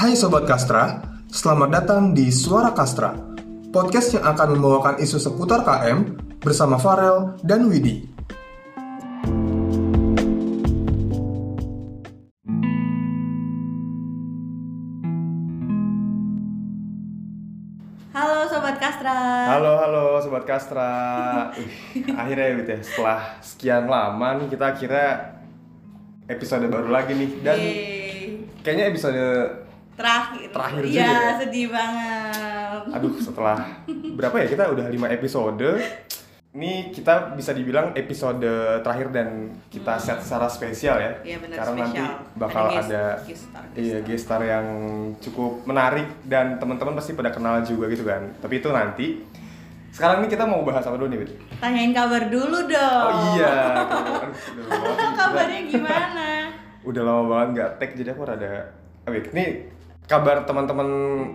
Hai Sobat Kastra, selamat datang di Suara Kastra, podcast yang akan membawakan isu seputar KM bersama Farel dan Widi. Halo Sobat Kastra. Halo halo sobat Kastra. Ih, akhirnya ya Wit ya setelah sekian lama nih kita kira episode baru lagi nih dan Yeay. kayaknya episode terakhir. Terakhir Iya, juga ya? sedih banget. aduh setelah berapa ya kita udah 5 episode ini kita bisa dibilang episode terakhir dan kita set secara spesial ya Iya, benar, karena nanti spesial. bakal Ada guest- ada guest star, guest iya star. guest star yang cukup menarik dan teman-teman pasti pada kenal juga gitu kan tapi itu nanti sekarang ini kita mau bahas apa dulu nih Wit? Tanyain kabar dulu dong. Oh iya. Kabarnya gimana? Udah lama banget nggak tag jadi aku rada. Wait, nih kabar teman-teman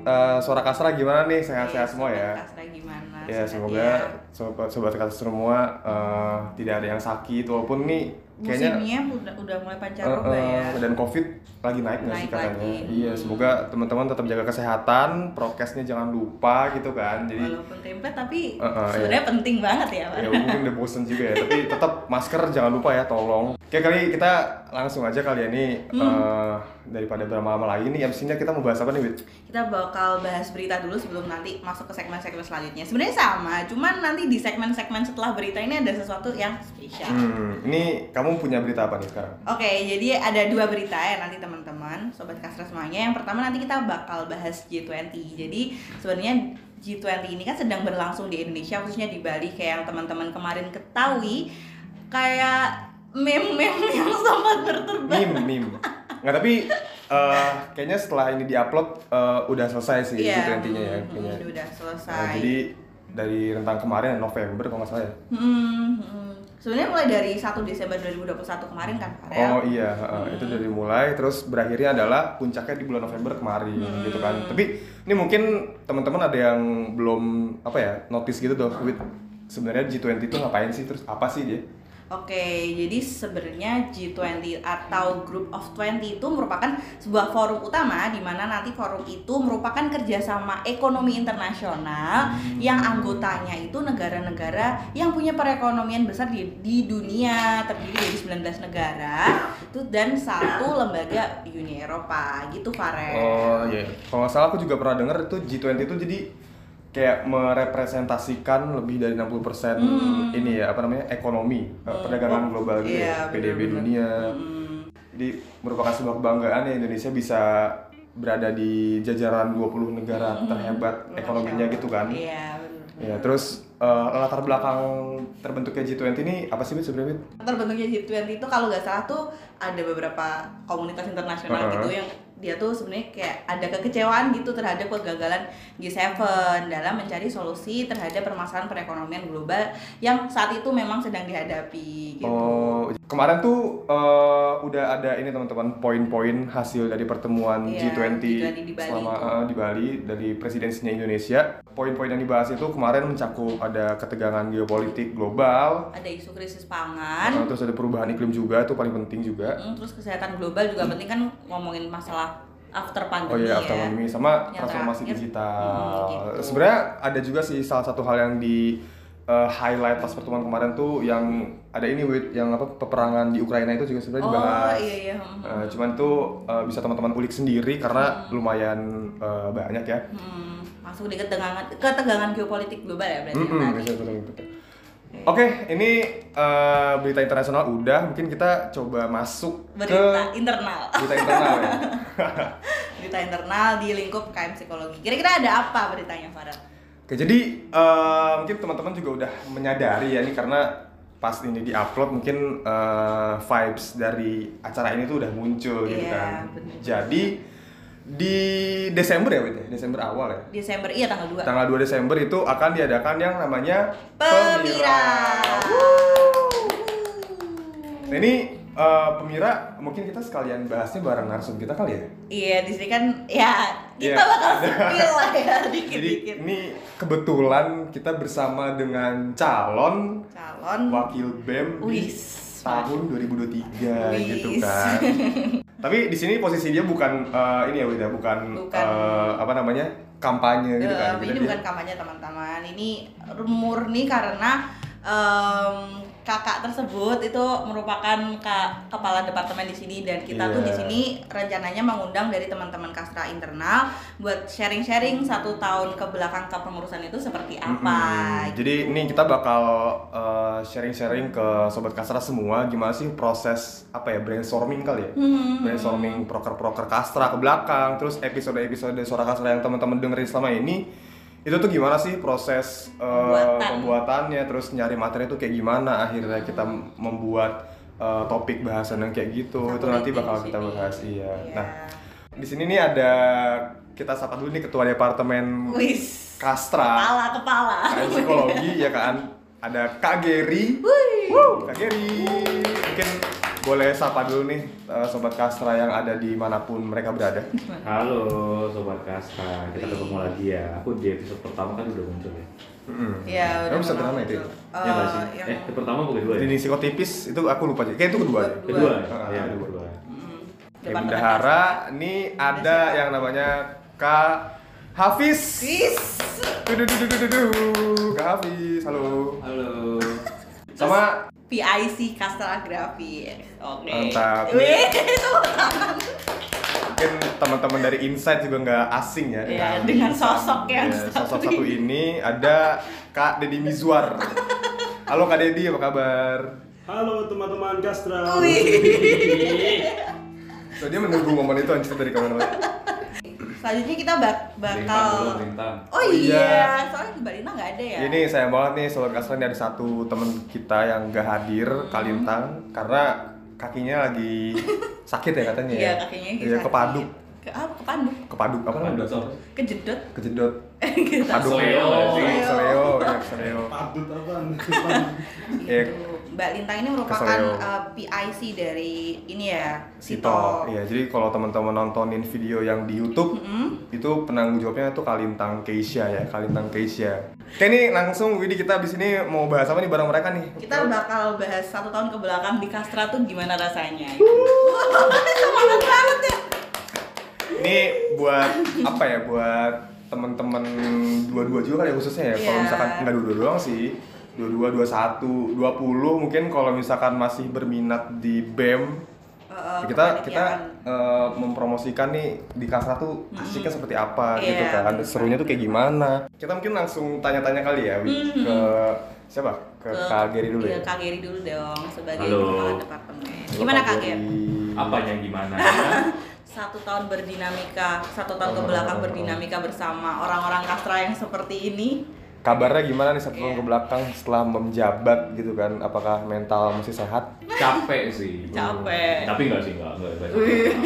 eh, suara kasra gimana nih? Sehat-sehat semua ya. Kastra gimana? Ya Sehat semoga sobat sobat kasra semua eh, tidak ada yang sakit walaupun nih kayaknya Musimnya udah, udah mulai pancaroba eh, ya. dan covid lagi naik nggak sih katanya? lagi. Iya semoga teman-teman tetap jaga kesehatan, prokesnya jangan lupa gitu kan. Jadi Walaupun tempe tapi Eh, eh, sebenarnya penting banget ya, Pak. ya mungkin udah bosen juga ya tapi tetap masker jangan lupa ya tolong oke kali kita langsung aja kali ya nih eh, daripada berlama-lama lagi nih abisnya kita mau bahas apa nih Wit? Kita bakal bahas berita dulu sebelum nanti masuk ke segmen-segmen selanjutnya. Sebenarnya sama, cuman nanti di segmen-segmen setelah berita ini ada sesuatu yang spesial. hmm ini kamu punya berita apa nih sekarang Oke, jadi ada dua berita ya nanti teman-teman, sobat kasra semuanya. Yang pertama nanti kita bakal bahas G20. Jadi sebenarnya G20 ini kan sedang berlangsung di Indonesia, khususnya di Bali. Kayak yang teman-teman kemarin ketahui, kayak meme-meme yang sempat bertebaran. meme meme nggak tapi eh, kayaknya setelah ini diupload eh, udah selesai sih Iya, G20 nya ya hmm, kayaknya hmm, udah Nah, selesai. jadi dari rentang kemarin November kalau nggak salah ya Hmm, hmm. Sebenarnya mulai dari 1 Desember 2021 kemarin kan, Farel? Oh iya, heeh. itu dari mulai terus berakhirnya adalah puncaknya di bulan November kemarin gitu kan. Tapi ini mungkin teman-teman ada yang belum apa ya notice gitu tuh, with sebenarnya G20 itu ngapain sih terus apa sih dia? Oke, jadi sebenarnya G20 atau Group of 20 itu merupakan sebuah forum utama di mana nanti forum itu merupakan kerjasama ekonomi internasional yang anggotanya itu negara-negara yang punya perekonomian besar di, di dunia terdiri dari 19 negara itu dan satu lembaga Uni Eropa gitu Farel. Oh iya. Kalau nggak salah aku juga pernah dengar itu G20 itu jadi kayak merepresentasikan lebih dari 60% ini ya apa namanya ekonomi eh, perdagangan Oh, global gitu iya, ya, PDB benar-benar. dunia. Hmm. Jadi merupakan sebuah kebanggaan ya Indonesia bisa berada di jajaran 20 negara terhebat ekonominya gitu kan. Iya, benar. Ya, terus eh, latar belakang terbentuknya G20 ini apa sih Bit, sebenarnya? Terbentuknya G20 itu kalau nggak salah tuh ada beberapa komunitas internasional Uh-huh. gitu yang dia tuh sebenarnya kayak ada kekecewaan gitu terhadap kegagalan G7 dalam mencari solusi terhadap permasalahan perekonomian global yang saat itu memang sedang dihadapi gitu. Oh, kemarin tuh eh, udah ada ini teman-teman poin-poin hasil dari pertemuan Iya, G20, G20 di Bali selama itu. eh, di Bali dari presidensinya Indonesia. Poin-poin yang dibahas itu kemarin mencakup ada ketegangan geopolitik global, Ada isu krisis eh, pangan, terus ada perubahan iklim juga itu paling penting juga. mm, terus kesehatan global juga penting kan ngomongin masalah after Oh pandemi iya, ya. after pandemi sama Yang transformasi terakhir, digital. hmm, gitu. Sebenarnya ada juga sih salah satu hal yang di eh, highlight pas pertemuan kemarin tuh yang ada ini wit yang apa peperangan di Ukraina itu juga sebenarnya Oh dibahas. iya iya. hmm, hmm. Eh, cuman tuh eh, bisa teman-teman ulik sendiri karena lumayan eh, banyak ya. Hmm, masuk di ketegangan ketegangan geopolitik global ya berarti Mm-mm, tadi. betul, betul, betul. Oke, ini eh, berita internasional udah, mungkin kita coba masuk Berita ke internal. berita internal ya. berita internal di lingkup KM psikologi. Kira-kira ada apa beritanya Farel? Oke, jadi eh, mungkin teman-teman juga udah menyadari ya ini karena pas ini diupload mungkin eh, vibes dari acara ini tuh udah muncul gitu Iya, kan. bener. Jadi di Desember ya, Wit, ya? Desember awal ya. Desember iya tanggal 2. Tanggal 2 Desember itu akan diadakan yang namanya Pemira. Nah ini eh, Pemira mungkin kita sekalian bahasnya bareng narsum kita kali ya. Iya, di sini kan ya kita Iya. bakal spill lah ya Jadi dikit-dikit. ini kebetulan kita bersama dengan calon Calon wakil BEM Wis, tahun 2023 Wis. gitu kan. Tapi di sini posisi dia bukan eh, ini ya Wida, bukan, Bukan. eh, apa namanya? kampanye gitu Eh, kan. ini Jadi bukan kampanye teman-teman. Ini murni karena em, kakak tersebut itu merupakan ka- kepala departemen di sini dan kita tuh Iya. di sini rencananya mengundang dari teman-teman kastra internal buat sharing-sharing satu tahun ke belakang kepengurusan itu seperti apa. Mm-mm. Jadi ini kita bakal uh, sharing-sharing ke sobat kastra semua gimana sih proses apa ya brainstorming kali ya. Hmm. Brainstorming proker-proker kastra ke belakang, terus episode-episode suara kastra yang teman-teman dengerin selama ini itu tuh gimana sih proses uh, Pembuatan. pembuatannya, terus nyari materi itu kayak gimana akhirnya kita membuat uh, topik bahasan yang kayak gitu. Satu itu nanti bakal kita bahas iya. Iya. Nah, di sini nih ada kita sapa dulu nih ketua departemen Wis. Kastra. Kepala kepala. Psikologi ya kan ada Kak Geri Kak Geri mungkin boleh sapa dulu nih eh, sobat Kastra yang ada di mana pun mereka berada Halo Sobat Kastra, kita ketemu lagi ya. Aku di episode pertama kan udah muncul ya. Iya, Kamu bisa pernah drama itu muncul. ya? sih? Eh, yang Eh, pertama apa kedua ya? Di psikotipis itu aku lupa aja kayak itu kedua ya? Kedua. Kedua. Ah, ya, kedua. kedua. Ya, bendahara ini ada yang namanya Kak Hafiz. Duh, duh, duh, duh, duh, duh. Kak Hafiz halo Halo. sama PIC Kastragrafi. Oke. Mantap. Wih, mungkin teman-teman dari Insight juga nggak asing ya Iya, dengan sosok yang Iya, satu sosok satu ini ada Kak Deddy Mizwar. Halo Kak Deddy, apa kabar? Halo teman-teman Kastra. So, dia menunggu momen itu anjir dari kamera. Selanjutnya kita bak bakal Bintang. Oh Oh, iya, iya. soalnya di Balina nggak ada ya. Ini sayang banget nih Sobat Kastra ini ada satu teman kita yang gak hadir, Kalintang, karena kakinya lagi sakit ya katanya Iya, ya. kakinya lagi Iya, sakit. kepaduk. Ke apa? Kepaduk. Kepaduk apa namanya? apa? Kejedot. Kejedot. Gitu. Paduk. Seleo sih? Seleo, ya seleo. Padut apaan? Iya. Mbak Lintang ini merupakan uh, PIC dari ini ya, Sito. Iya, jadi kalau teman-teman nontonin video yang di YouTube Mm-mm. itu penanggung jawabnya tuh Kalintang Keisha ya, Kalintang Keisha. Oke nih langsung Widi kita abis ini mau bahas apa nih bareng mereka nih? Kita bakal bahas satu tahun ke belakang di Kastra tuh gimana rasanya. Semangat banget ya. Ini buat apa ya? Buat teman-teman dua-dua juga kali ya khususnya ya. Kalau Iya. misalkan nggak dua-dua doang sih. Dua-dua, dua satu, dua puluh mungkin kalau misalkan masih berminat di BEM Uh, kita kita eh, mempromosikan nih di Kasra tuh asiknya seperti apa Iya, gitu kan betul. serunya tuh kayak gimana kita mungkin langsung tanya-tanya kali ya Mhm. ke siapa ke, Kak Geri dulu iya, ya Kak Geri dulu dong sebagai Halo. kepala departemen. Gimana Kak Geri. Apanya gimana? Satu tahun berdinamika, satu tahun ke belakang berdinamika bersama orang-orang Kastra yang seperti ini. Kabarnya gimana nih satu tahun Iya. ke belakang setelah menjabat gitu kan apakah mental masih sehat Capek sih. Capek. Tapi enggak sih, enggak. Enggak, enggak.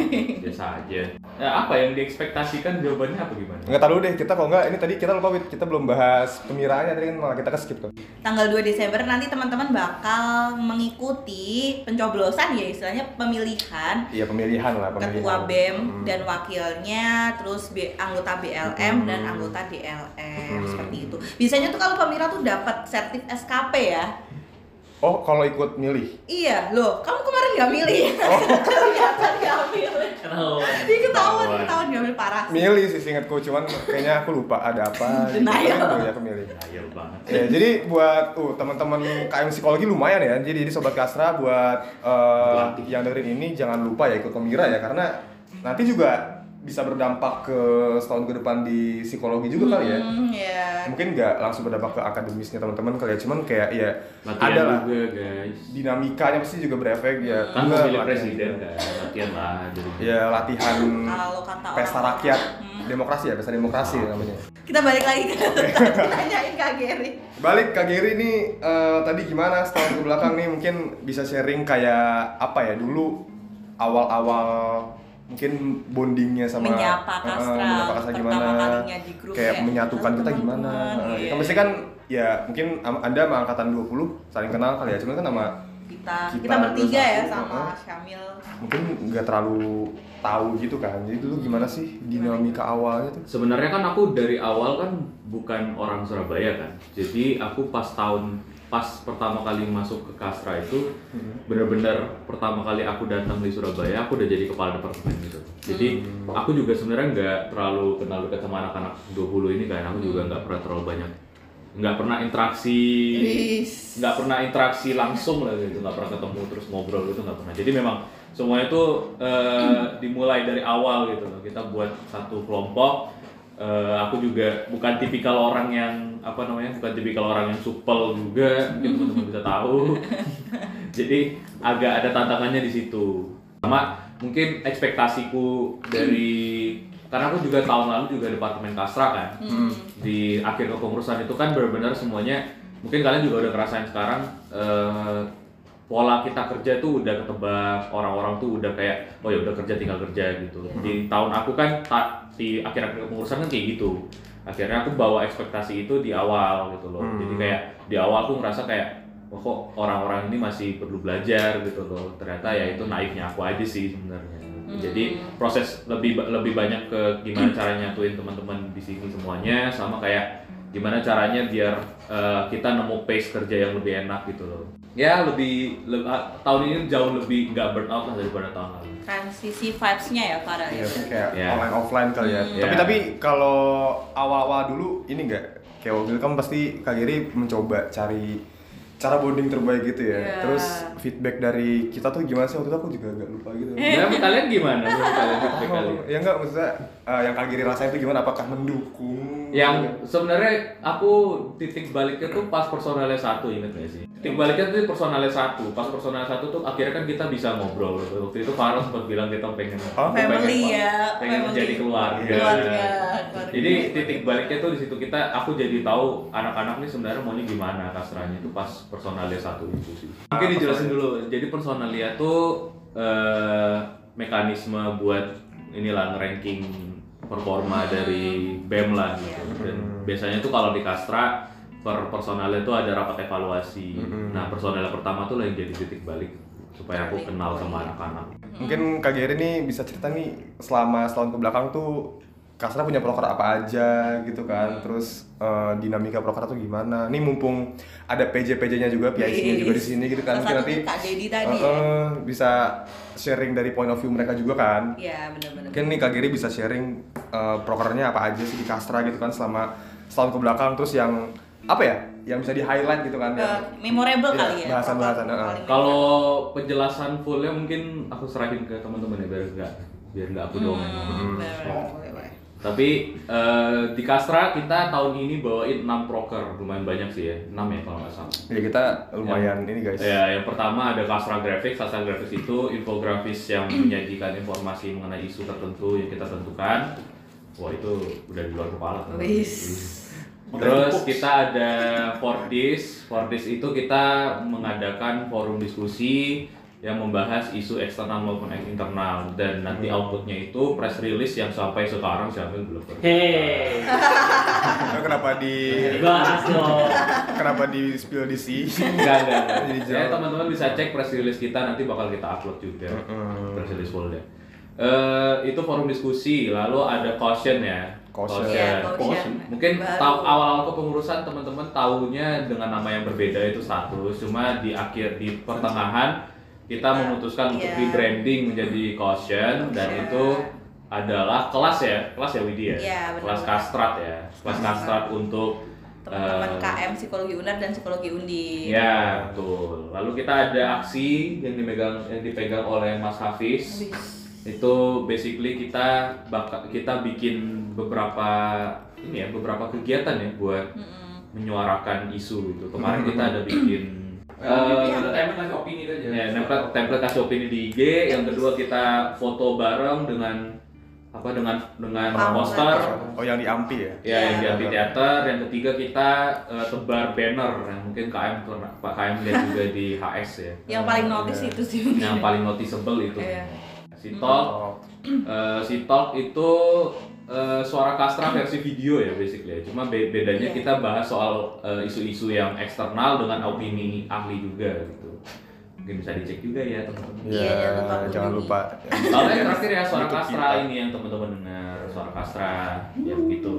Biasa aja. Ya, apa yang diekspektasikan jawabannya apa gimana? nggak tahu deh kita kalau nggak ini tadi kita lupa kita belum bahas pemiraannya tadi kan malah kita ke skip tuh Tanggal 2 Desember nanti teman-teman bakal mengikuti pencoblosan ya istilahnya pemilihan iya pemilihan lah pemilihan ketua BEM Hmm. dan wakilnya, terus anggota BLM Hmm. dan anggota DLM Hmm. seperti itu. Biasanya tuh kalau pemirsa tuh dapat sertif SKP ya. oh kalau ikut milih Iya, loh, kamu kemarin nggak milih? Oh. Ternyata nggak milih. Ketahuan. Dia ketahuan, ketahuan nggak milih parah. sih. milih sih seingatku cuman kayaknya aku lupa ada apa gitu. Denial. Tapi ya aku milih Ayo banget. Ya, jadi buat uh, teman-teman KM psikologi lumayan ya. Jadi jadi sobat Kasra buat uh, Berlatih. yang dengerin ini jangan lupa ya ikut pemira ya karena nanti juga bisa berdampak ke setahun ke depan di psikologi juga kali ya. Hmm, ya. Mungkin nggak langsung berdampak ke akademisnya teman-teman kali ya, cuman kayak ya Latihan ada lah juga guys. dinamikanya pasti juga berefek ya. Kan pilih latihan presiden juga. kan, latihan lah jadi. Ya latihan pesta orang- rakyat Hmm. demokrasi ya pesta demokrasi namanya. Kita balik lagi ke tanyain Kak Geri. Balik Kak Geri nih eh, tadi gimana setahun ke belakang nih mungkin bisa sharing kayak apa ya dulu awal-awal mungkin bondingnya sama Menyapa eh, Kastra, menyapa Kastra pertama gimana kalinya di grup kayak kayak, menyatukan "Halo, kita gimana teman-teman," Eh, iya. kan pasti kan ya mungkin anda sama angkatan 20 saling kenal kali ya cuman kan sama kita Kita kita, bertiga ya sama uh-uh. Syamil. mungkin nggak terlalu tahu gitu kan jadi dulu gimana sih dinamika awalnya tuh Sebenarnya kan aku dari awal kan bukan orang Surabaya kan. Jadi aku pas tahun pas pertama kali masuk ke Kastra itu benar-benar pertama kali aku datang di Surabaya aku udah jadi kepala departemen gitu. Jadi aku juga sebenarnya nggak terlalu kenal dekat sama anak-anak 20 ini kan aku juga nggak pernah terlalu banyak nggak pernah interaksi nggak pernah interaksi langsung lah gitu nggak pernah ketemu terus ngobrol gitu nggak pernah. Jadi memang semuanya itu eh, dimulai dari awal gitu loh. Kita buat satu kelompok Eh, aku juga bukan tipikal orang yang apa namanya bukan tipikal orang yang supel juga mungkin teman-teman bisa tahu. Jadi agak ada tantangannya di situ. Sama mungkin ekspektasiku dari karena aku juga tahun lalu juga departemen kastra kan di akhir kepengurusan itu kan benar-benar semuanya mungkin kalian juga udah ngerasain sekarang eh, pola kita kerja tuh udah ketebak orang-orang tuh udah kayak oh ya udah kerja tinggal kerja gitu. Di tahun aku kan ta- di akhir-akhir kepengurusan kan kayak gitu. Akhirnya aku bawa ekspektasi itu di awal gitu loh. Jadi kayak di awal aku ngerasa kayak oh, kok orang-orang ini masih perlu belajar gitu loh. Ternyata ya itu naifnya aku aja sih sebenarnya. Jadi proses lebih lebih banyak ke gimana caranya nyatuin teman-teman di sini semuanya sama kayak gimana caranya biar eh, kita nemu pace kerja yang lebih enak gitu loh ya lebih le- ah, tahun ini jauh lebih nggak burn out lah daripada tahun lalu transisi vibes-nya ya Iya, ya. mungkin kayak Ya. online offline kali ya. Hmm. Tapi Ya. tapi kalau awal-awal dulu ini enggak kayak waktu itu kan pasti Kak Giri mencoba cari cara bonding terbaik gitu ya. Iya. Terus feedback dari kita tuh gimana sih waktu itu aku juga agak lupa gitu. ya kalian gimana kalian feedback kalian ya enggak maksudnya eh, yang Kak Giri rasain itu gimana? Apakah mendukung? Yang sebenarnya aku titik baliknya tuh pas personalnya satu inget gak sih titik baliknya tuh personalnya satu pas personalnya satu tuh akhirnya kan kita bisa ngobrol waktu itu Farah sempat bilang kita pengen Oh, pengen- Family ya, pengen family. menjadi keluarga. Keluarga, keluarga. jadi titik baliknya tuh di situ kita aku jadi tahu anak-anak nih sebenarnya maunya gimana kasarnya itu pas personalia satu itu sih mungkin dijelasin dulu jadi personalia tuh eh, mekanisme buat inilah ranking performa dari BEM lah gitu. Dan biasanya tuh kalau di Kastra per personalnya tuh ada rapat evaluasi. Nah personalnya pertama tuh lah yang jadi titik balik supaya aku kenal sama anak-anak. Mungkin Kak Giri nih bisa cerita nih selama setahun ke belakang tuh Kasra punya proker apa aja gitu kan, terus eh, dinamika proker tuh gimana? Nih mumpung ada PJ-PJ-nya juga, PIC-nya juga di sini gitu kan, mungkin nanti satu Kak Dedi tadi eh, ya. bisa sharing dari point of view mereka juga kan. Iya, benar-benar. Mungkin nih Kak Giri bisa sharing eh, prokernya apa aja sih di Kastra gitu kan selama setahun ke belakang, terus yang apa ya, yang bisa di highlight gitu kan? Eh, yang- memorable Iya, kali ya. bahasan-bahasan, Paling heeh. memorable. Kalau penjelasan fullnya mungkin aku serahin ke teman-teman ya biar enggak biar enggak aku doang. Hmm, benar-benar. Boleh, boleh. Tapi eh, di Kastra kita tahun ini bawain 6 proker, lumayan banyak sih ya, 6 ya kalau nggak salah. Ya kita lumayan ini guys. Ya, yang pertama ada Kastra Graphics. Kastra Graphics itu infografis yang menyajikan informasi mengenai isu tertentu yang kita tentukan. Wah itu udah di luar kepala. Wis. Terus kita ada Fordis. Fordis itu kita mengadakan forum diskusi yang membahas isu eksternal maupun internal dan nanti outputnya itu press release yang sampai sekarang siapa yang belum pernah. Hei, Nah, kenapa di bahas kenapa di spill di sini? Enggak. Jadi Ya, teman-teman bisa cek press release kita nanti bakal kita upload juga. Mm-mm. Press release fullnya. Eh, itu forum diskusi, lalu ada caution ya. Caution. Iya, caution. Mungkin tahu awal-awal kepengurusan teman-teman tahunya dengan nama yang berbeda itu satu, cuma di akhir di pertengahan kita Nah, memutuskan untuk iya. di branding menjadi caution dan Caution. itu adalah kelas ya, kelas ya Widya. Iya, benar. kelas kastrat ya, kelas kastrat untuk Teman-teman eh, KM Psikologi UNER dan Psikologi Undi. Ya, betul. Lalu kita ada aksi yang dipegang yang dipegang oleh Mas Hafiz. Itu basically kita bakal kita bikin beberapa ini ya, beberapa kegiatan ya buat menyuarakan isu itu. Kemarin kita ada bikin eh, template kasih opini aja. ya, template, template kasih opini di IG. Yang kedua kita foto bareng dengan apa dengan dengan poster Oh yang di Ampi ya? Ya, yang di Iya. amphitheater. Yang ketiga kita eh, tebar banner yang mungkin KM Pak KM lihat juga di HS ya. Yang paling notice itu sih. Yang paling noticeable itu. Iya. Si Talk, eh, si Talk itu eh, suara kastra versi video ya basically. ya. Cuma be- bedanya Iya. kita bahas soal eh, isu-isu yang eksternal dengan opini ahli juga gitu. Mungkin bisa dicek juga ya teman-teman. Iya, ya, jangan lupa jangan lupa. Lalu yang terakhir ya suara kastra kita. ini yang teman-teman dengar suara kastra ya begitu.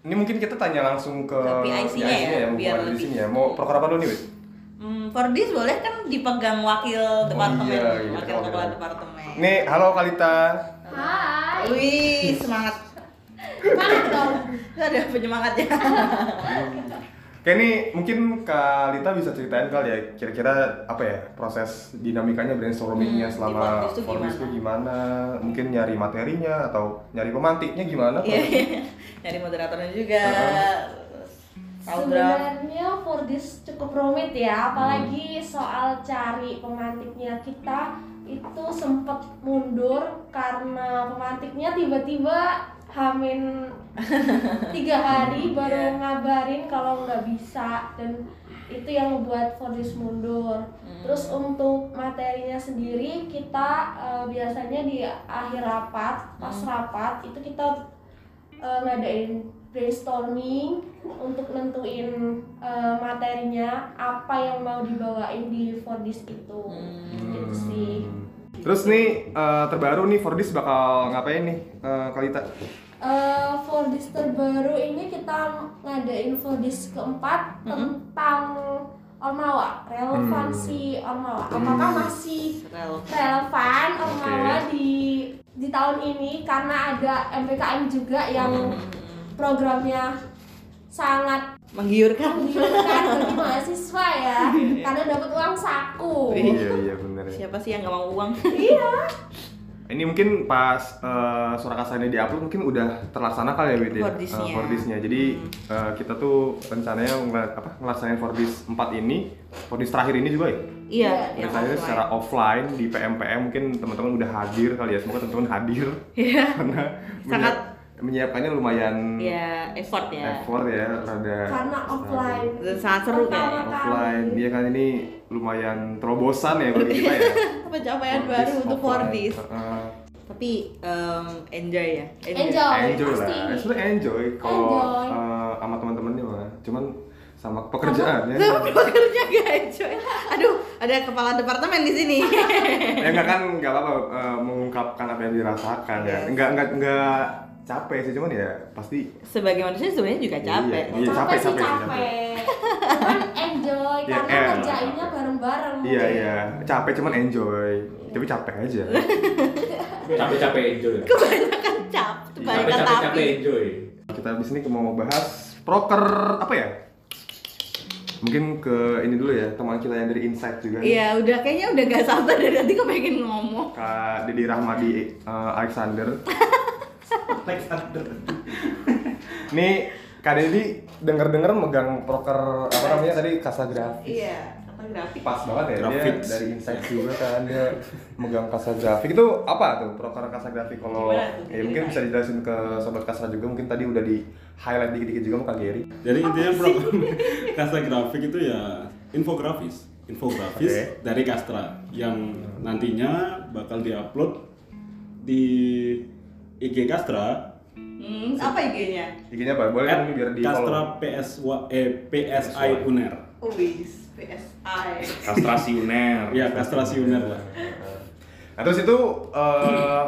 Ini mungkin kita tanya langsung ke Ke PIC-nya ya, mumpung biar ada di lebih- sini ya. Mau proker apa dulu nih, Wit? for this boleh kan dipegang wakil departemen, iya, iya, wakil kepala departemen. Nih, halo Kalita. Hai. Wih, semangat. Semangat dong. Ada penyemangatnya. Kayak nih mungkin Kalita bisa ceritain kali ya kira-kira apa ya proses dinamikanya brainstormingnya Hmm, selama tuh Forbes gimana? Mungkin nyari materinya atau nyari pemantiknya gimana? Iya, iya. Nyari moderatornya juga. Draft. Sebenarnya for this cukup rumit ya, apalagi soal cari pemantiknya kita itu sempat mundur karena pemantiknya tiba-tiba hamin tiga hari baru Iya. ngabarin kalau nggak bisa dan itu yang membuat for this mundur. Terus untuk materinya sendiri kita eh, biasanya di akhir rapat, pas rapat itu kita eh, ngadain brainstorming untuk nentuin eh, materinya apa yang mau dibawain di for this itu gitu sih Terus nih eh, terbaru nih Fordis bakal ngapain nih eh, Kalita? Eh, for this terbaru ini kita ngadain for this keempat tentang Ormawa relevansi Ormawa. Apakah masih Rel. relevan Ormawa di di tahun ini? Karena ada MPKM juga yang programnya sangat Menggiurkan. menggiurkan bagi mahasiswa ya karena dapat uang saku Iya iya bener ya. Siapa sih yang nggak mau uang? Ini mungkin pas uh, Surakasa ini diupload mungkin udah terlaksana kali ya Wid ya? Fordisnya. Eh, Fordisnya. Jadi eh, kita tuh rencananya ngel- apa ngelaksanain Fordis 4 ini, Fordis terakhir ini juga ya. Iya, yang Rencananya offline. secara offline di PMPM mungkin teman-teman udah hadir kali ya. Semoga teman-teman hadir Iya. karena Sangat- menyiapkannya lumayan Ya, effort ya. effort ya, rada karena offline Dan sangat seru kayaknya. offline. Dia kan ini lumayan terobosan ya bagi kita ya. Pencapaian baru untuk. Fordis. Heeh. Tapi em, enjoy ya. Enjoy. enjoy pasti. lah, sebenarnya enjoy kalau Enjoy. eh, sama teman-temannya mah. Cuman sama pekerjaannya. Tapi pekerja gak enjoy. Aduh, ada kepala departemen di sini. ya enggak kan enggak apa-apa eh, mengungkapkan apa yang dirasakan ya. Yes. Enggak enggak enggak capek sih cuman ya pasti Sebagai manusia sebenarnya juga capek. Iya, capek, capek, sih capek, capek, cuman enjoy Ya, karena eh. ngerjainnya bareng-bareng iya iya capek cuman enjoy. Tapi capek aja. Capek-capek enjoy. Kebanyakan cap, kebanyakan Capek-capek tapi. enjoy. Kita habis ini mau bahas proker apa ya? Mungkin ke ini dulu ya, teman kita yang dari Insight juga. Iya, udah kayaknya udah gak sabar dari tadi kok pengen ngomong. Kak Didi Rahmadi eh, Alexander. Nih Kak Didi denger-denger megang proker apa namanya tadi kasa grafis. Iya, grafik. Pas banget ya dia Graphics. dari Insight juga kan dia megang kasa grafik itu apa tuh proker kasa grafik kalau ya mungkin bisa dijelasin ke sobat kasra juga mungkin tadi udah di highlight dikit-dikit juga sama Kak Gary. Jadi intinya program Kastra Grafik itu ya infografis, infografis Oke. dari Kastra yang nantinya bakal diupload di IG Kastra Hmm, apa IG-nya? IG-nya apa? Boleh kan biar di Kastra follow. PS eh, PSI Uner. Wis, PSI. Kastrasi uner. Ya kastrasi Uner lah. Nah terus itu eh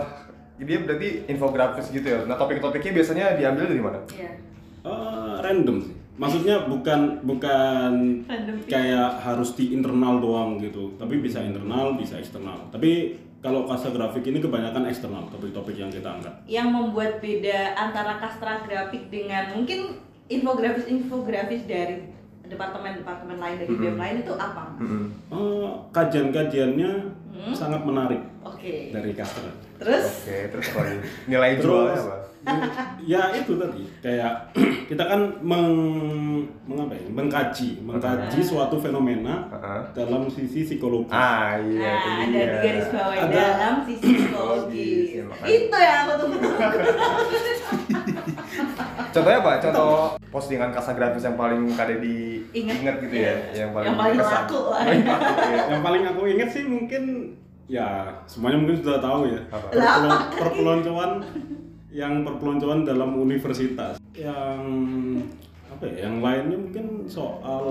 dia berarti infografis gitu ya. Nah topik-topiknya biasanya diambil dari mana? Iya. Eh, random sih. Maksudnya bukan bukan Random kayak harus di internal doang gitu, tapi bisa internal, bisa eksternal. Tapi kalau kasa grafik ini kebanyakan eksternal topik-topik yang kita angkat. Yang membuat beda antara kastra grafik dengan mungkin infografis-infografis dari departemen-departemen lain dari BEM lain itu apa? Mas? Mm-mm. Eh, kajian-kajiannya Hmm? sangat menarik Oke. dari Kastra. Terus Oke, terus apa lagi? Nilai jualnya Terus, apa? Ya itu tadi kayak kita kan meng, mengapa ya? mengkaji, mengkaji suatu fenomena Heeh. dalam sisi psikologi. Ah iya nah, itu ada dia. di garis bawah Ada- dalam sisi psikologis. Psikologis, ya, makanya. Itu yang aku tunggu. Contohnya apa? Contoh postingan kasa grafis yang paling kade di ingat gitu ya, yang paling Yang paling laku lah. Laku, ya. Yang paling aku ingat sih mungkin ya semuanya mungkin sudah tahu ya. Perpeloncoan yang perpeloncoan dalam universitas. Yang apa ya? Yang lainnya mungkin soal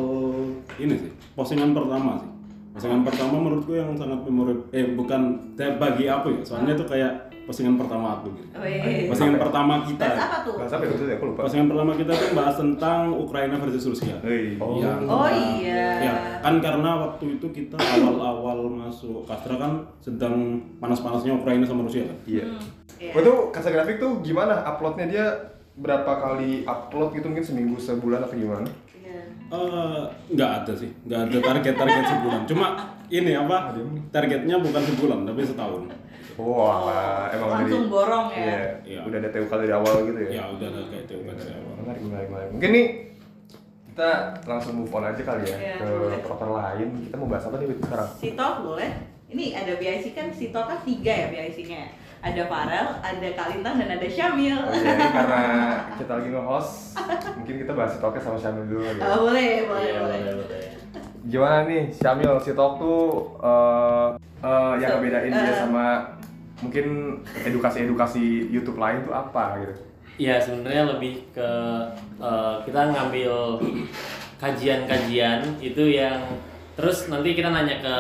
ini sih postingan pertama sih. Postingan pertama menurutku yang sangat memorable eh bukan bagi aku ya, soalnya itu kayak postingan pertama aku gitu. Wih. Postingan pertama kita. Bahas apa tuh? Apa itu ya? Aku lupa. Postingan pertama kita tuh bahas tentang Ukraina versus Rusia. Oh. Oh iya. Ya, kan karena waktu itu kita awal-awal masuk Kastra kan sedang panas-panasnya Ukraina sama Rusia kan. Iya. Iya. Oh, itu kasa grafik tuh gimana? Uploadnya dia berapa kali upload gitu mungkin seminggu sebulan atau gimana? Iya. Eh, nggak ada sih, nggak ada target-target sebulan. Cuma ini apa? Targetnya bukan sebulan, tapi setahun. Wah, emang Langsung dari- borong ya. Iya, Iya. udah ada TUK dari awal gitu ya. Ya udah ada kayak TUK dari awal. Menarik, menarik, menarik. Mungkin nih kita langsung move on aja kali ya Iya, ke boleh. proker lain. Kita mau bahas apa nih sekarang? Sitok boleh. Ini ada BIC kan Sitok kan tiga ya BIC-nya. Ada Farel, ada Kalintang dan ada Syamil. Oh, iya, ini karena kita lagi nge-host, mungkin kita bahas Sitoknya sama Syamil dulu ya. Oh, boleh, boleh, Iya, boleh. boleh, boleh. Gimana nih Syamil, Sitok tuh eh eh, yang So, ngebedain dia eh. sama mungkin edukasi-edukasi YouTube lain tuh apa gitu? Ya sebenarnya lebih ke eh, kita ngambil kajian-kajian itu yang terus nanti kita nanya ke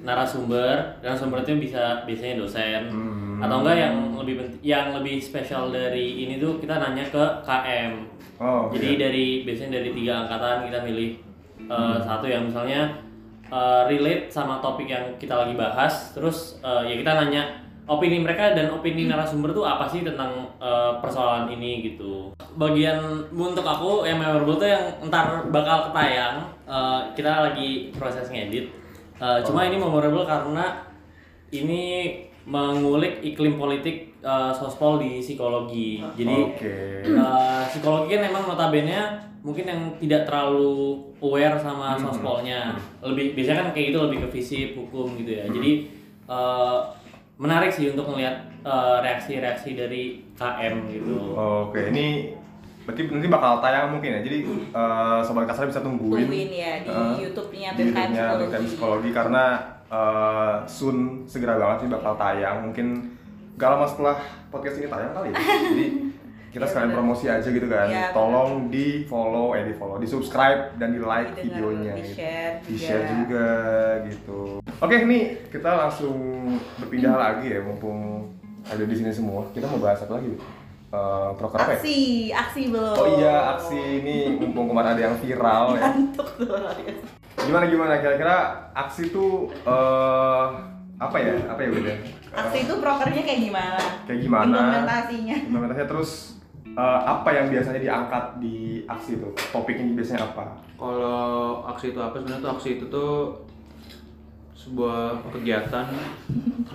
narasumber, narasumber itu bisa biasanya dosen Hmm. Atau enggak yang lebih penting, yang lebih spesial dari ini tuh kita nanya ke KM. Oh, Jadi iya. dari biasanya dari tiga angkatan kita milih eh, satu yang misalnya eh, relate sama topik yang kita lagi bahas, terus eh, ya kita nanya opini mereka dan opini narasumber tuh apa sih tentang eh, persoalan ini gitu. Bagian untuk aku yang memorable tuh yang ntar bakal ketayang, eh, kita lagi proses ngedit. Eh, Cuma ini memorable karena ini mengulik iklim politik eh, sospol di psikologi. Jadi Oke. Uh, psikologi kan memang notabene mungkin yang tidak terlalu aware sama sospolnya lebih biasanya kan kayak gitu lebih ke fisik hukum gitu ya jadi uh, menarik sih untuk melihat uh, reaksi-reaksi dari KM gitu Oke, ini berarti nanti bakal tayang mungkin ya. Jadi eh, sobat kasar bisa tungguin. Tungguin ya di Eh, YouTube-nya BKM YouTube-nya Psikologi. Psikologi karena eh, soon segera banget sih bakal tayang. Mungkin gak lama setelah podcast ini tayang kali ya. Jadi kita Iya, sekalian bener. promosi aja gitu kan. Iya, Tolong di follow, eh di follow, di subscribe dan di like Didengar, videonya. Di share juga. juga gitu. Oke nih kita langsung berpindah lagi ya mumpung ada di sini semua. Kita mau bahas apa lagi? Eh, proker apa ya? Aksi, aksi belum. Oh iya aksi ini mumpung kemarin ada yang viral ya. Ngantuk tuh. Gimana gimana kira-kira aksi itu eh apa ya? Apa ya beda? Aksi itu prokernya kayak gimana? Kayak gimana? Implementasinya. Implementasinya terus eh, apa yang biasanya diangkat di aksi itu? Topiknya biasanya apa? Kalau aksi itu apa sebenarnya tuh aksi itu tuh sebuah kegiatan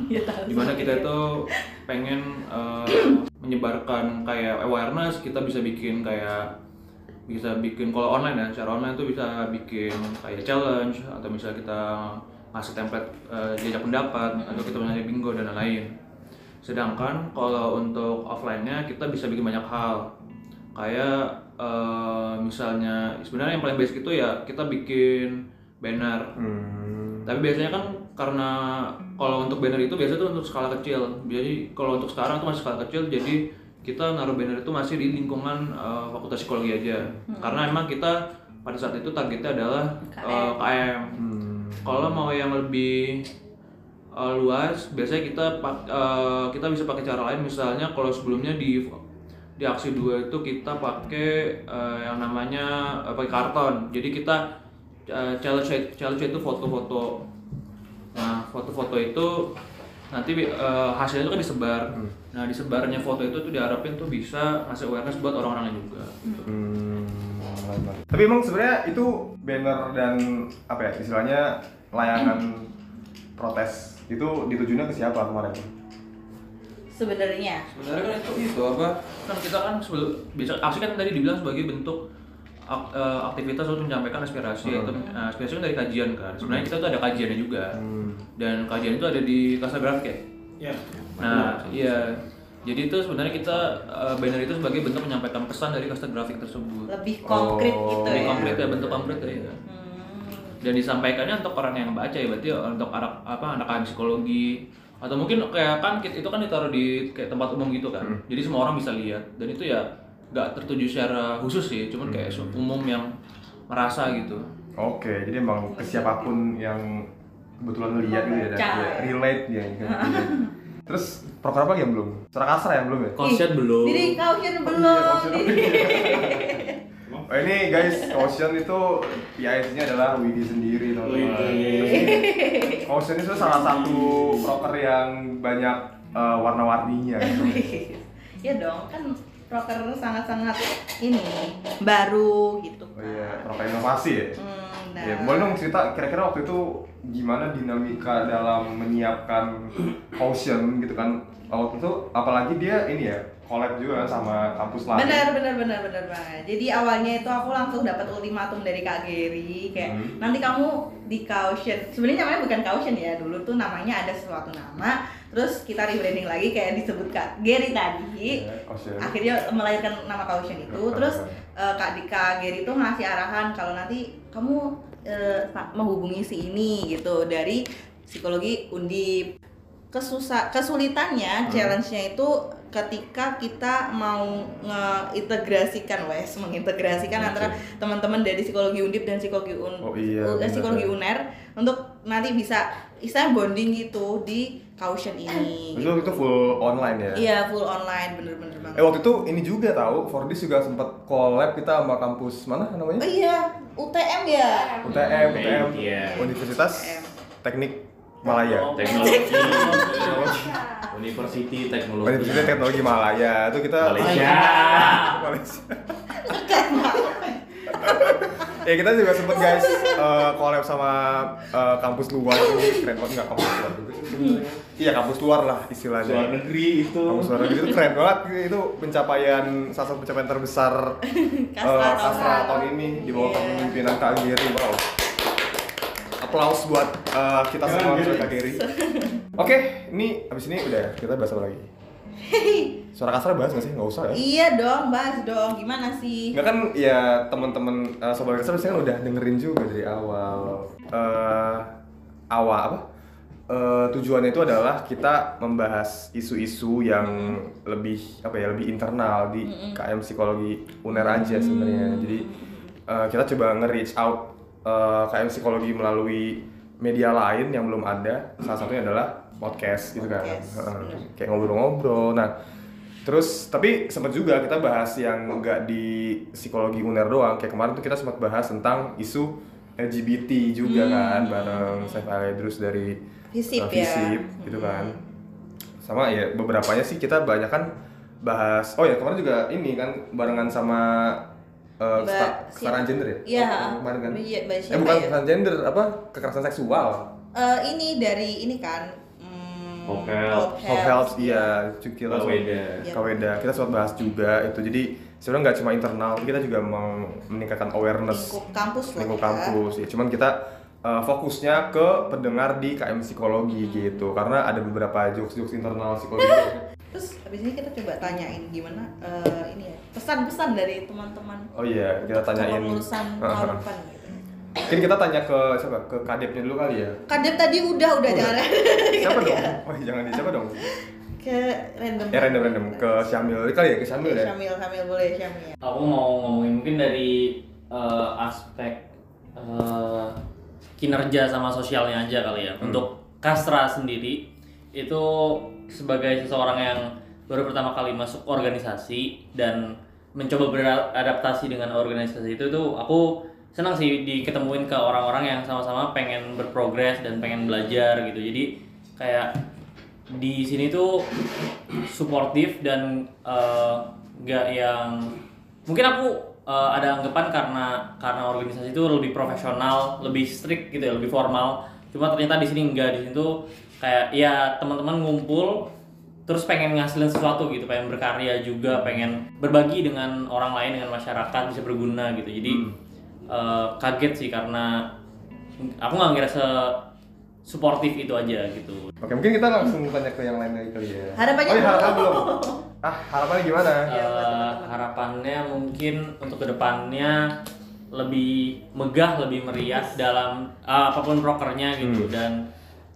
Ya, tahu. di mana kita itu pengen eh, menyebarkan kayak awareness kita bisa bikin kayak bisa bikin kalau online ya secara online tuh bisa bikin kayak challenge atau misalnya kita ngasih template eh, jajak pendapat atau kita ngasih bingo dan lain-lain. Sedangkan kalau untuk offline-nya kita bisa bikin banyak hal. Kayak eh, misalnya sebenarnya yang paling basic itu ya kita bikin banner. Hmm. tapi biasanya kan karena kalau untuk banner itu biasanya tuh untuk skala kecil. Jadi kalau untuk sekarang tuh masih skala kecil jadi kita naruh banner itu masih di lingkungan eh, fakultas psikologi aja. Karena emang kita pada saat itu targetnya adalah eh, KM Hmm. kalau mau yang lebih eh, luas biasanya kita pak- eh, kita bisa pakai cara lain. Misalnya kalau sebelumnya di di aksi 2 itu kita pakai eh, yang namanya eh, pakai karton. Jadi kita eh, challenge challenge itu foto-foto. Nah foto-foto itu nanti eh, hasilnya itu kan disebar nah disebarnya foto itu tuh diharapin tuh bisa ngasih awareness buat orang-orang lain juga Hmm, menarik. Tapi emang sebenarnya itu banner dan apa ya istilahnya layangan protes itu ditujunya ke siapa kemarin? Sebenarnya. sebenarnya kan itu itu apa kan kita kan sebelum bisa aksi kan tadi dibilang sebagai bentuk aktivitas untuk menyampaikan aspirasi Hmm. atau eh, aspirasi kan dari kajian kan. Sebenarnya kita tuh ada kajiannya juga. Hmm. dan kajian itu ada di Kasa Grafik ya? Ya. nah iya. jadi itu sebenarnya kita eh, banner itu sebagai bentuk menyampaikan pesan dari Kasta Grafik tersebut. Lebih konkret Oh, gitu lebih ya. konkret ya bentuk konkret ya. Hmm. dan disampaikannya untuk orang yang baca ya berarti untuk anak apa anak psikologi. Atau mungkin kayak kan kit itu kan ditaruh di kayak tempat umum gitu kan. Jadi semua orang bisa lihat. Dan itu ya nggak tertuju secara khusus sih cuman kayak umum yang merasa gitu Oke, jadi emang ke siapa pun yang kebetulan lihat gitu ya dia relate dia kan. Terus proker apa lagi yang belum? Suara kasar yang belum ya? Caution belum. Jadi caution belum. caution. Oh ini guys, Caution itu PIS-nya adalah Widi sendiri teman-teman. Caution itu salah satu proker yang banyak eh, warna-warninya. gitu. ya dong, kan proker sangat-sangat ini baru gitu Oh kan. iya, proker inovasi ya. Hmm, nah. Ya, boleh dong cerita kira-kira waktu itu gimana dinamika dalam menyiapkan Caution gitu kan? Waktu itu apalagi dia ini ya, collab juga sama kampus lain. Benar, benar, benar, benar banget. Jadi awalnya itu aku langsung dapat ultimatum dari Kak Gary kayak Hmm. nanti kamu di caution. Sebenarnya namanya bukan caution ya. Dulu tuh namanya ada sesuatu nama, terus kita rebranding lagi kayak disebut Kak Gary tadi. Caution. Akhirnya melahirkan nama caution itu. Keren. Terus eh, Kak Dika Gary tuh ngasih arahan kalau nanti kamu eh, menghubungi si ini gitu dari psikologi undip kesusah kesulitannya Hmm. challenge-nya itu ketika kita mau ngeintegrasikan wes mengintegrasikan Oke. antara teman-teman dari psikologi undip dan psikologi un Oh iya, benar. psikologi uner untuk nanti bisa istilah bonding gitu di caution ini Itu itu full online ya? iya full online bener-bener banget Eh waktu itu ini juga tahu, Fordis juga sempat collab kita sama kampus mana oh namanya? iya UTM ya UTM, UTM, Iya. Universitas UTM. Teknik Malaya. Teknologi. University Teknologi. Universitas Teknologi Malaya itu kita Malaysia. Malaysia. ya kita juga sempet guys collab sama eh, kampus luar ini keren banget nggak kampus luar juga sebenarnya. iya kampus luar lah istilahnya Luar negeri itu. kampus luar negeri itu keren banget itu pencapaian salah satu pencapaian terbesar eh, tahun Kasra lalu. tahun ini di bawah Iya. kepemimpinan Kak Giri wow applause buat eh, kita semua buat Kak Giri oke ini abis ini udah kita bahas apa lagi? Suara kasar bahas nggak sih? Nggak usah ya. Iya dong bahas dong. Gimana sih? Nggak kan ya teman-teman uh, sobat kasar biasanya kan udah dengerin juga dari awal. Eh awal apa? Eh, tujuannya itu adalah kita membahas isu-isu yang lebih apa ya lebih internal di KM psikologi uner aja sebenarnya. Jadi eh, kita coba nge-reach out eh, KM psikologi melalui media lain yang belum ada. Salah satunya adalah podcast gitu kan. Podcast, bener. Kayak ngobrol-ngobrol. Nah, Terus tapi sempat juga kita bahas yang nggak di psikologi uner doang. Kayak kemarin tuh kita sempat bahas tentang isu LGBT juga kan bareng Saif Aledrus dari Visip uh, ya. Visip, gitu kan. Sama ya beberapanya sih kita banyak kan bahas. Oh ya kemarin juga ini kan barengan sama uh, siapa? kesetaraan gender ya? Iya. Oh, kemarin kan. Iya, eh bukan ya? kesetaraan gender apa kekerasan seksual. Eh, ini dari ini kan hmm, Hope Helps. Hope helps iya kita Kaweda. Iya. Kaweda kita sempat bahas juga itu jadi sebenarnya nggak cuma internal kita juga mau meningkatkan awareness lingkup kampus lah lingkup ya. kampus ya cuman kita uh, fokusnya ke pendengar di KM psikologi gitu karena ada beberapa jokes-jokes internal psikologi Terus habis ini kita coba tanyain gimana eh, ini ya pesan-pesan dari teman-teman. Oh iya kita tanyain. kepengurusan tahun depan gitu. mungkin kita tanya ke siapa? Ke kadepnya dulu kali ya? Kadep tadi udah udah jangan siapa dong? Oh jangan di siapa dong? Ke random. ya random random. Ke Syamil kali ya? Ke Syamil ya? Syamil, Syamil boleh Syamil. Aku mau ngomongin mungkin dari eh, aspek eh, kinerja sama sosialnya aja kali ya. Untuk Kastra sendiri itu sebagai seseorang yang baru pertama kali masuk organisasi dan mencoba beradaptasi dengan organisasi itu tuh aku senang sih diketemuin ke orang-orang yang sama-sama pengen berprogres dan pengen belajar gitu. Jadi kayak di sini tuh suportif dan eh, nggak yang mungkin aku eh, ada anggapan karena karena organisasi itu lebih profesional, lebih strict gitu ya, lebih formal. Cuma ternyata di sini enggak di sini tuh kayak ya teman-teman ngumpul terus pengen ngasilin sesuatu gitu, pengen berkarya juga, pengen berbagi dengan orang lain dengan masyarakat bisa berguna gitu. Jadi eh, kaget sih karena aku nggak ngira se suportif itu aja gitu. oke mungkin kita langsung tanya ke yang lain lagi kali ya Harapannya oh iya harapan belum. belum ah harapannya gimana teman-teman. harapannya mungkin untuk ke depannya lebih megah, lebih meriah dalam eh, apa pun prokernya gitu Hmm. dan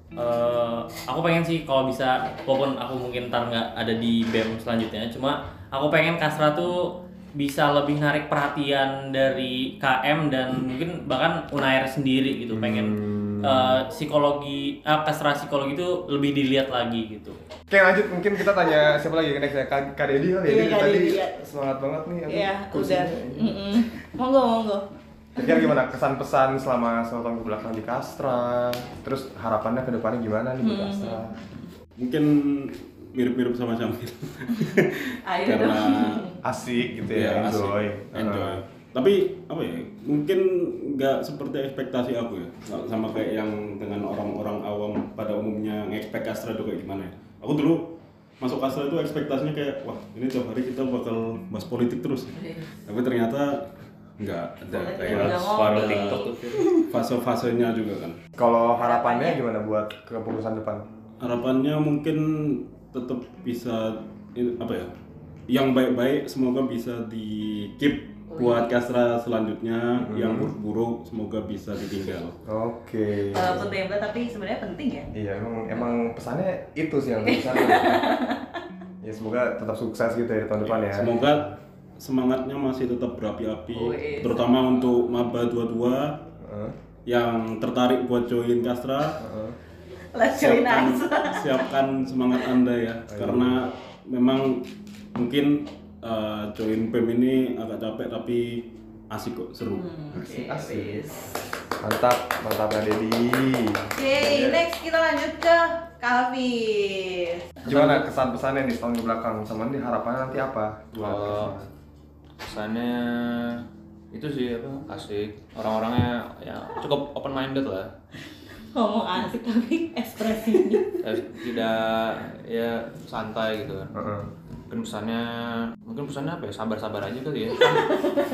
eh, aku pengen sih kalau bisa walaupun aku mungkin ntar nggak ada di bem selanjutnya cuma aku pengen Kasra tuh bisa lebih narik perhatian dari KM dan mungkin bahkan Unair sendiri gitu pengen Hmm. eh, psikologi ah, kastra psikologi itu lebih dilihat lagi gitu. Oke lanjut mungkin kita tanya siapa lagi next ya Kak Dedi kali ya. Iya, tadi ya. semangat banget nih. aku Iya, kursinya. udah. Monggo, monggo. Kira gimana kesan pesan selama satu tahun ke belakang di Kastra? Terus harapannya ke depannya gimana nih Hmm. buat Kastra? Mungkin mirip-mirip sama. Ayo Karena dong. Asik gitu Iya, ya, asik. enjoy. enjoy. Uh, Tapi apa ya? Mungkin nggak seperti ekspektasi aku ya. Nggak Sama kayak yang dengan orang-orang awam pada umumnya ngekspek Astra itu kayak gimana ya. Aku dulu masuk Astra itu ekspektasinya kayak wah ini tiap hari kita bakal bahas politik terus. Tapi ternyata nggak ada kayak. Separuh TikTok tuh. fase-fasenya juga kan. Kalau harapannya gimana buat kepengurusan depan? Harapannya mungkin tetap bisa apa ya? Yang baik-baik semoga bisa di keep buat Kastra selanjutnya, yang buruk-buruk semoga bisa ditinggal. Oke. Walaupun tembak tapi sebenarnya penting ya. Iya emang emang pesannya itu sih yang bisa. ya semoga tetap sukses gitu ya tahun depan ya. Semoga semangatnya masih tetap berapi-api, Wih. terutama untuk maba 22 Heeh, yang tertarik buat join Kastra. join siapkan, us. siapkan semangat anda ya karena memang mungkin uh, join PEM ini agak capek tapi asik kok seru Oke, Asik. wis. Mantap, mantap Kak Dedi. Oke, next kita lanjut ke Kalvis. Gimana kesan pesannya nih setahun ke belakang sama nih harapannya nanti apa? buat Kastra? Kesannya itu sih apa asik orang-orangnya ya cukup open minded lah Ngomong asik tapi ekspresinya. Eh, tidak ya santai gitu kan Heeh. mungkin pesannya mungkin pesannya apa ya sabar-sabar aja kali ya kan,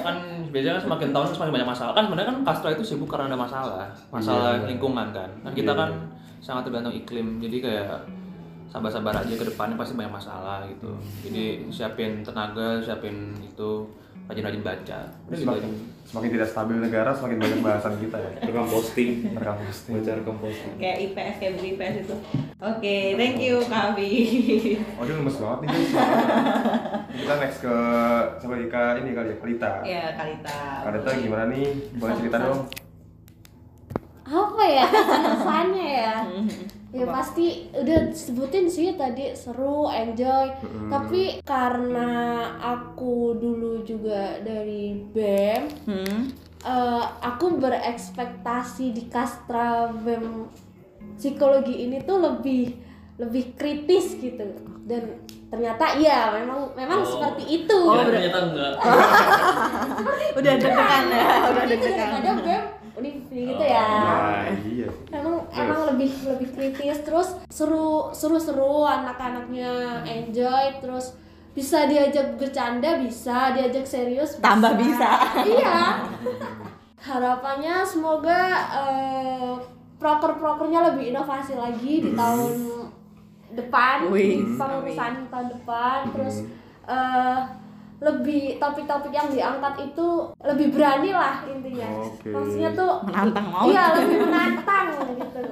kan biasanya kan semakin tahun semakin banyak masalah kan sebenarnya kan Castro itu sibuk karena ada masalah masalah Iya. lingkungan kan kan kita Iya. kan sangat tergantung iklim jadi kayak sabar-sabar aja ke depannya pasti banyak masalah gitu jadi siapin tenaga siapin itu rajin-rajin baca gitu Semakin, semakin tidak stabil negara, semakin banyak bahasan kita ya. Rekam posting. Rekam posting. Baca rekam posting. Kayak IPS, kayak beli IPS itu. Oke, thank you Kalvis. Oh dia lemes banget nih guys. Kita next ke siapa lagi? Kak ini kali ya, Kalita. Ya, Kalita. Kalita gimana nih? Boleh cerita dong? apa ya kesannya ya ya pasti udah disebutin sih tadi seru enjoy tapi karena aku dulu juga dari bem Hmm. eh, aku berekspektasi di kastra bem psikologi ini tuh lebih lebih kritis gitu dan ternyata iya memang memang Oh. seperti itu Oh, Ya, ternyata enggak. Udah deg-degan ya, udah itu deg-degan. bem univ gitu ya. Nah, iya. emang emang lebih lebih kritis. Terus seru seru seru anak-anaknya enjoy. Terus bisa diajak bercanda bisa. Diajak serius bisa. Tambah bisa. iya. Harapannya semoga eh, proker-prokernya lebih inovasi lagi di tahun depan Wih, pengurusan tahun depan. Terus eh, lebih topik-topik yang diangkat itu lebih berani lah intinya Oke. maksudnya tuh Menantang mau. Iya lebih menantang gitu.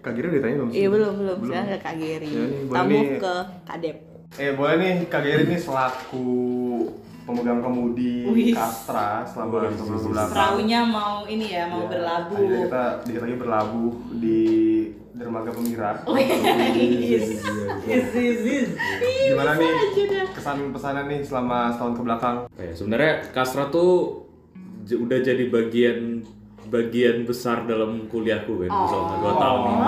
Kak Giri udah tanya belum? sih? Iya belum belum sekarang ke Kak Geri. Ya, Tamu nih. ke Kadep. Eh boleh nih Kak Giri nih selaku pemegang kemudi Wih. Kastra selama wih. belakang. Perahunya mau ini ya, mau Ya, berlabuh. Akhirnya kita dikit lagi berlabuh di dermaga pemirat. Yes, yes, yes. Gimana nih kesan pesannya nih selama setahun ke belakang? Kayak sebenarnya Kastra tuh j- udah jadi bagian bagian besar dalam kuliahku kan selama dua tahun ini.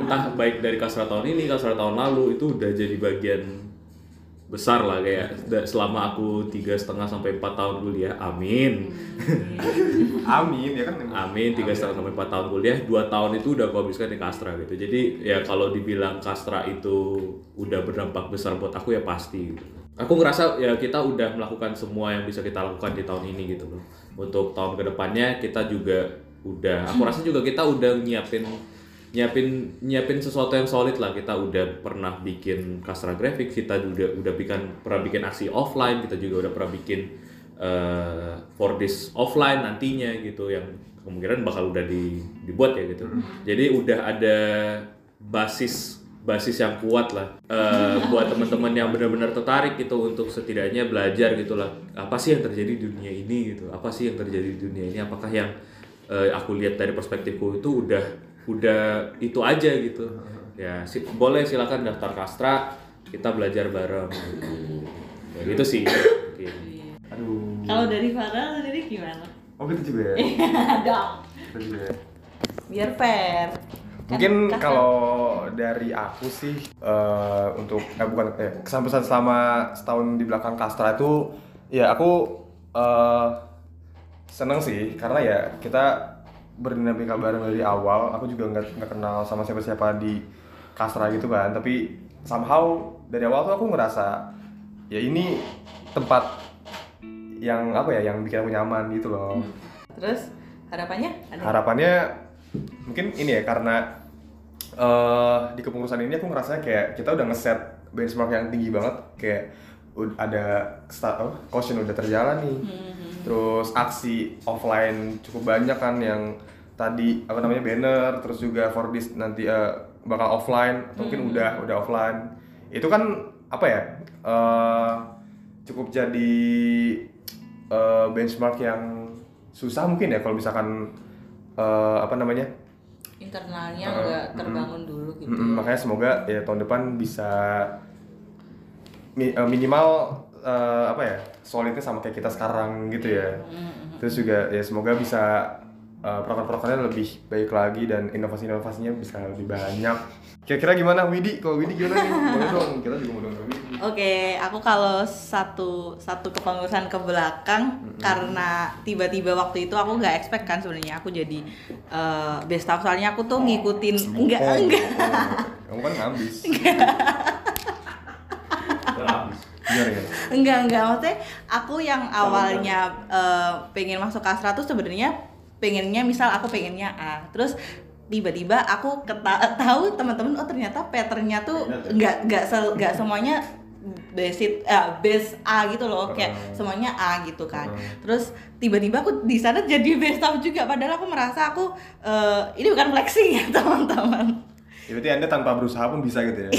Entah baik dari Kastra tahun ini, Kastra tahun lalu itu udah jadi bagian besar lah kayak selama aku tiga setengah sampai empat tahun kuliah, amin, Amin ya kan. amin tiga setengah sampai empat tahun kuliah, dua tahun itu udah aku habiskan di Kastra gitu. Jadi ya kalau dibilang Kastra itu udah berdampak besar buat aku ya pasti. Gitu. Aku ngerasa ya kita udah melakukan semua yang bisa kita lakukan di tahun ini gitu loh. Untuk tahun ke depannya kita juga udah, aku rasa juga kita udah nyiapin nyiapin nyiapin sesuatu yang solid lah. Kita udah pernah bikin kastra grafik kita juga udah bikin pernah bikin aksi offline kita juga udah pernah bikin eh, for this offline nantinya gitu yang kemungkinan bakal udah di, dibuat ya gitu. Jadi udah ada basis basis yang kuat lah eh, buat teman-teman yang benar-benar tertarik gitu untuk setidaknya belajar gitu lah. Apa sih yang terjadi di dunia ini gitu? Apa sih yang terjadi di dunia ini? Apakah yang eh, aku lihat dari perspektifku itu udah udah itu aja gitu ya si- boleh silakan daftar kastra kita belajar bareng gitu ya gitu sih mungkin. Aduh. Kalau dari Farel sendiri gimana? Oh gitu juga ya. Dong. Gitu ya. Biar fair. Kan Mungkin kalau dari aku sih eh, untuk eh bukan eh kesan pesan selama setahun di belakang Kastra itu ya aku eh seneng sih karena ya kita berdinamika bareng dari awal. Aku juga nggak nggak kenal sama siapa-siapa di Kastra gitu kan. Tapi somehow dari awal tuh aku ngerasa ya ini tempat yang apa ya yang bikin aku nyaman gitu loh. Terus harapannya ada? harapannya mungkin ini ya karena eh di kepengurusan ini aku ngerasa kayak kita udah ngeset benchmark yang tinggi banget kayak ada sta- oh, caution udah terjalan nih terus aksi offline cukup banyak kan yang tadi apa namanya banner terus juga for this nanti eh, bakal offline atau mungkin udah udah offline. Itu kan apa ya eh cukup jadi eh, benchmark yang susah mungkin ya kalau misalkan eh, apa namanya? Internalnya Uh, nggak mm, terbangun dulu gitu. Mm-mm, makanya semoga ya tahun depan bisa mi- minimal eh, apa ya solidnya sama kayak kita sekarang gitu ya. Terus juga ya semoga bisa eh, program-programnya lebih baik lagi dan inovasi-inovasinya bisa lebih banyak. Kira-kira gimana Widi? Kalau Widi gimana nih? Boleh dong kita juga mau Widi. Oke, aku kalau satu satu kepengurusan ke belakang karena tiba-tiba waktu itu aku nggak expect kan sebenarnya aku jadi eh, best staff soalnya aku tuh ngikutin enggak Oh, enggak kamu kan ngabis. Ya enggak enggak. Maksudnya aku yang awalnya eh, pengen masuk kasra tuh sebenarnya pengennya misal aku pengennya A. Terus tiba-tiba aku keta- tahu teman-teman oh ternyata patternnya tuh enggak enggak sel- enggak semuanya basic eh, base A gitu loh. Kayak semuanya A gitu kan. Terus tiba-tiba aku di sana jadi best staff juga. Padahal aku merasa aku eh, ini bukan flexing ya teman-teman ya berarti anda tanpa berusaha pun bisa gitu ya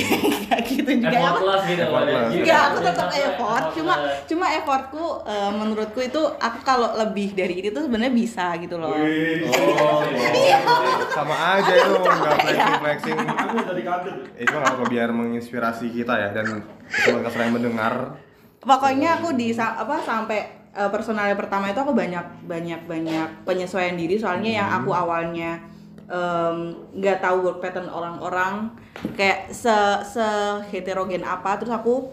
kayak gitu juga ya Effortless gitu. Effortless. Iya, Enggak, aku tetap effort. Cuma cuma effortku eh, menurutku itu aku kalau lebih dari ini tuh sebenarnya bisa gitu loh. Oh, sama aja itu nggak flexing flexing Aku dari kader. itu nggak apa biar menginspirasi kita ya dan teman kasar yang mendengar Pokoknya aku di apa sampai eh, personalnya pertama itu aku banyak banyak banyak penyesuaian diri soalnya yang aku awalnya em, nggak tahu work pattern orang-orang kayak se se heterogen apa. Terus aku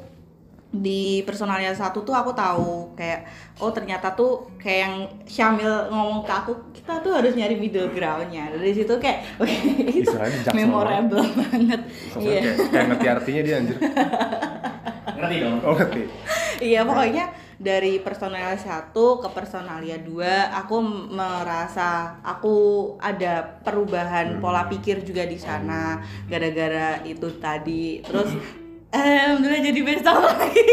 di personalnya satu tuh aku tahu kayak oh ternyata tuh kayak yang Syamil ngomong ke aku kita tuh harus nyari middle groundnya. Dari situ kayak oke itu memorable banget. Iya. kayak, kayak ngerti artinya dia anjir. Ngerti dong? oh ngerti. Iya pokoknya dari personalia satu ke personalia dua aku merasa aku ada perubahan pola pikir juga di sana gara-gara itu tadi. Terus alhamdulillah jadi besok lagi.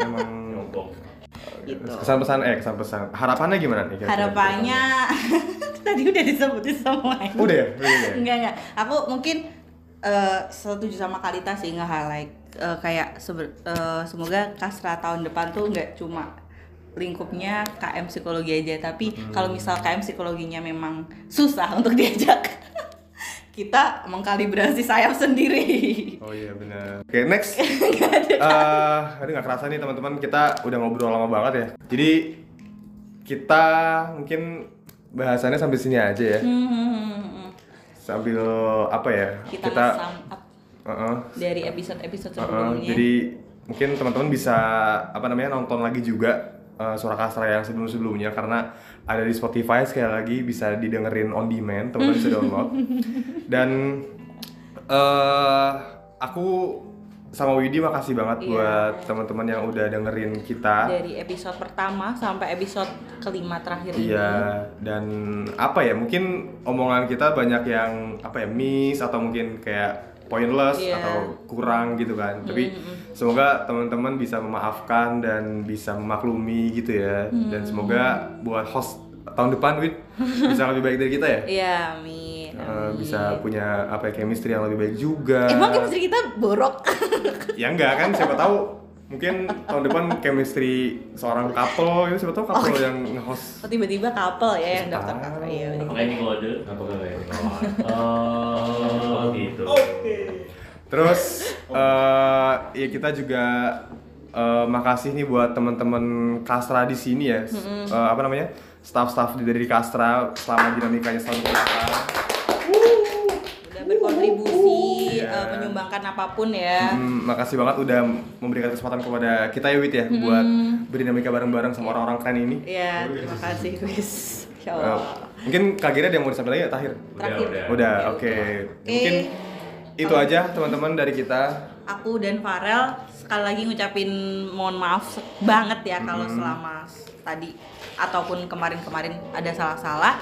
Emang, gitu. kesan pesan eh kesan pesan harapannya gimana nih kira-kira? harapannya tadi udah disebutin semuanya. Udah ya? Udah ya? Enggak enggak. Aku mungkin eh, setuju sama Kalita sih nge-highlight eh, kayak sebe- eh, semoga Kasra tahun depan tuh nggak cuma lingkupnya KM psikologi aja tapi kalau misal KM psikologinya memang susah untuk diajak kita mengkalibrasi sayap sendiri Oh iya benar. Oke next. Eh, aduh nggak kerasa nih teman-teman kita udah ngobrol lama banget ya. Jadi kita mungkin bahasannya sampai sini aja ya. Hmm, Sambil apa ya? kita, sum up uh-uh, dari episode-episode sebelumnya Jadi mungkin teman-teman bisa apa namanya nonton lagi juga uh, suara kasra yang sebelum-sebelumnya karena ada di Spotify sekali lagi bisa didengerin on demand teman-teman bisa download dan eh aku sama Widi makasih banget Iya. buat teman-teman yang udah dengerin kita dari episode pertama sampai episode kelima terakhir ini Iya, dan apa ya? Mungkin omongan kita banyak yang apa ya miss atau mungkin kayak pointless Iya. atau kurang gitu kan. Tapi semoga teman-teman bisa memaafkan dan bisa memaklumi gitu ya. Dan semoga buat host tahun depan Wid bisa lebih baik dari kita ya. Iya, amin. Eh, amin. bisa punya apa ya chemistry yang lebih baik juga. Emang chemistry kita borok? ya enggak kan siapa tahu Mungkin tahun depan chemistry seorang couple itu siapa tahu couple yang nge-host. Oh, tiba-tiba couple ya yang daftar Ah. couple iya. bener. Apakah ini kode? Apakah ini kode? Oh, gitu. Terus eh ya kita juga eh, makasih nih buat teman-teman Kastra di sini ya. Eh, apa namanya? Staff-staff dari Kastra selama dinamikanya selalu berjalan. Udah berkontribusi Iya. eh, menyumbangkan apa pun ya. Hmm, makasih banget udah memberikan kesempatan kepada kita ya Wit ya buat berdinamika bareng-bareng sama orang-orang keren ini. Iya, terima kasih Chris. Insya Eh, Allah. mungkin Kak Gira ada yang mau disampaikan lagi ya Tahir? Terakhir. udah. Udah, oke. Mungkin itu aja teman-teman dari kita. Aku dan Farel sekali lagi ngucapin mohon maaf banget ya kalau Hmm. selama s- tadi ataupun kemarin-kemarin ada salah-salah.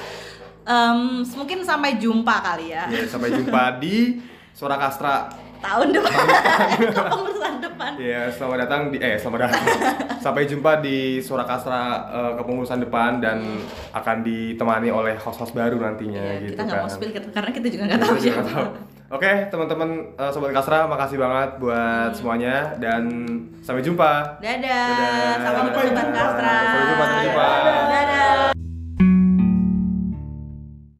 Em, mungkin sampai jumpa kali ya Ya, sampai jumpa di Suara Kastra. Tahun depan kepengurusan depan. Ya, selamat datang di eh selamat datang. sampai jumpa di Suara Kastra eh, kepengurusan depan dan akan ditemani oleh host-host baru nantinya Iya, gitu kita nggak kan. mau spill karena kita juga nggak tahu siapa. tahu. Oke, teman-teman eh, sobat Kastra, makasih banget buat semuanya dan sampai jumpa. Dadah, Dadah. sampai jumpa Sobat Kastra. Sampai jumpa, sampai jumpa. Dadah.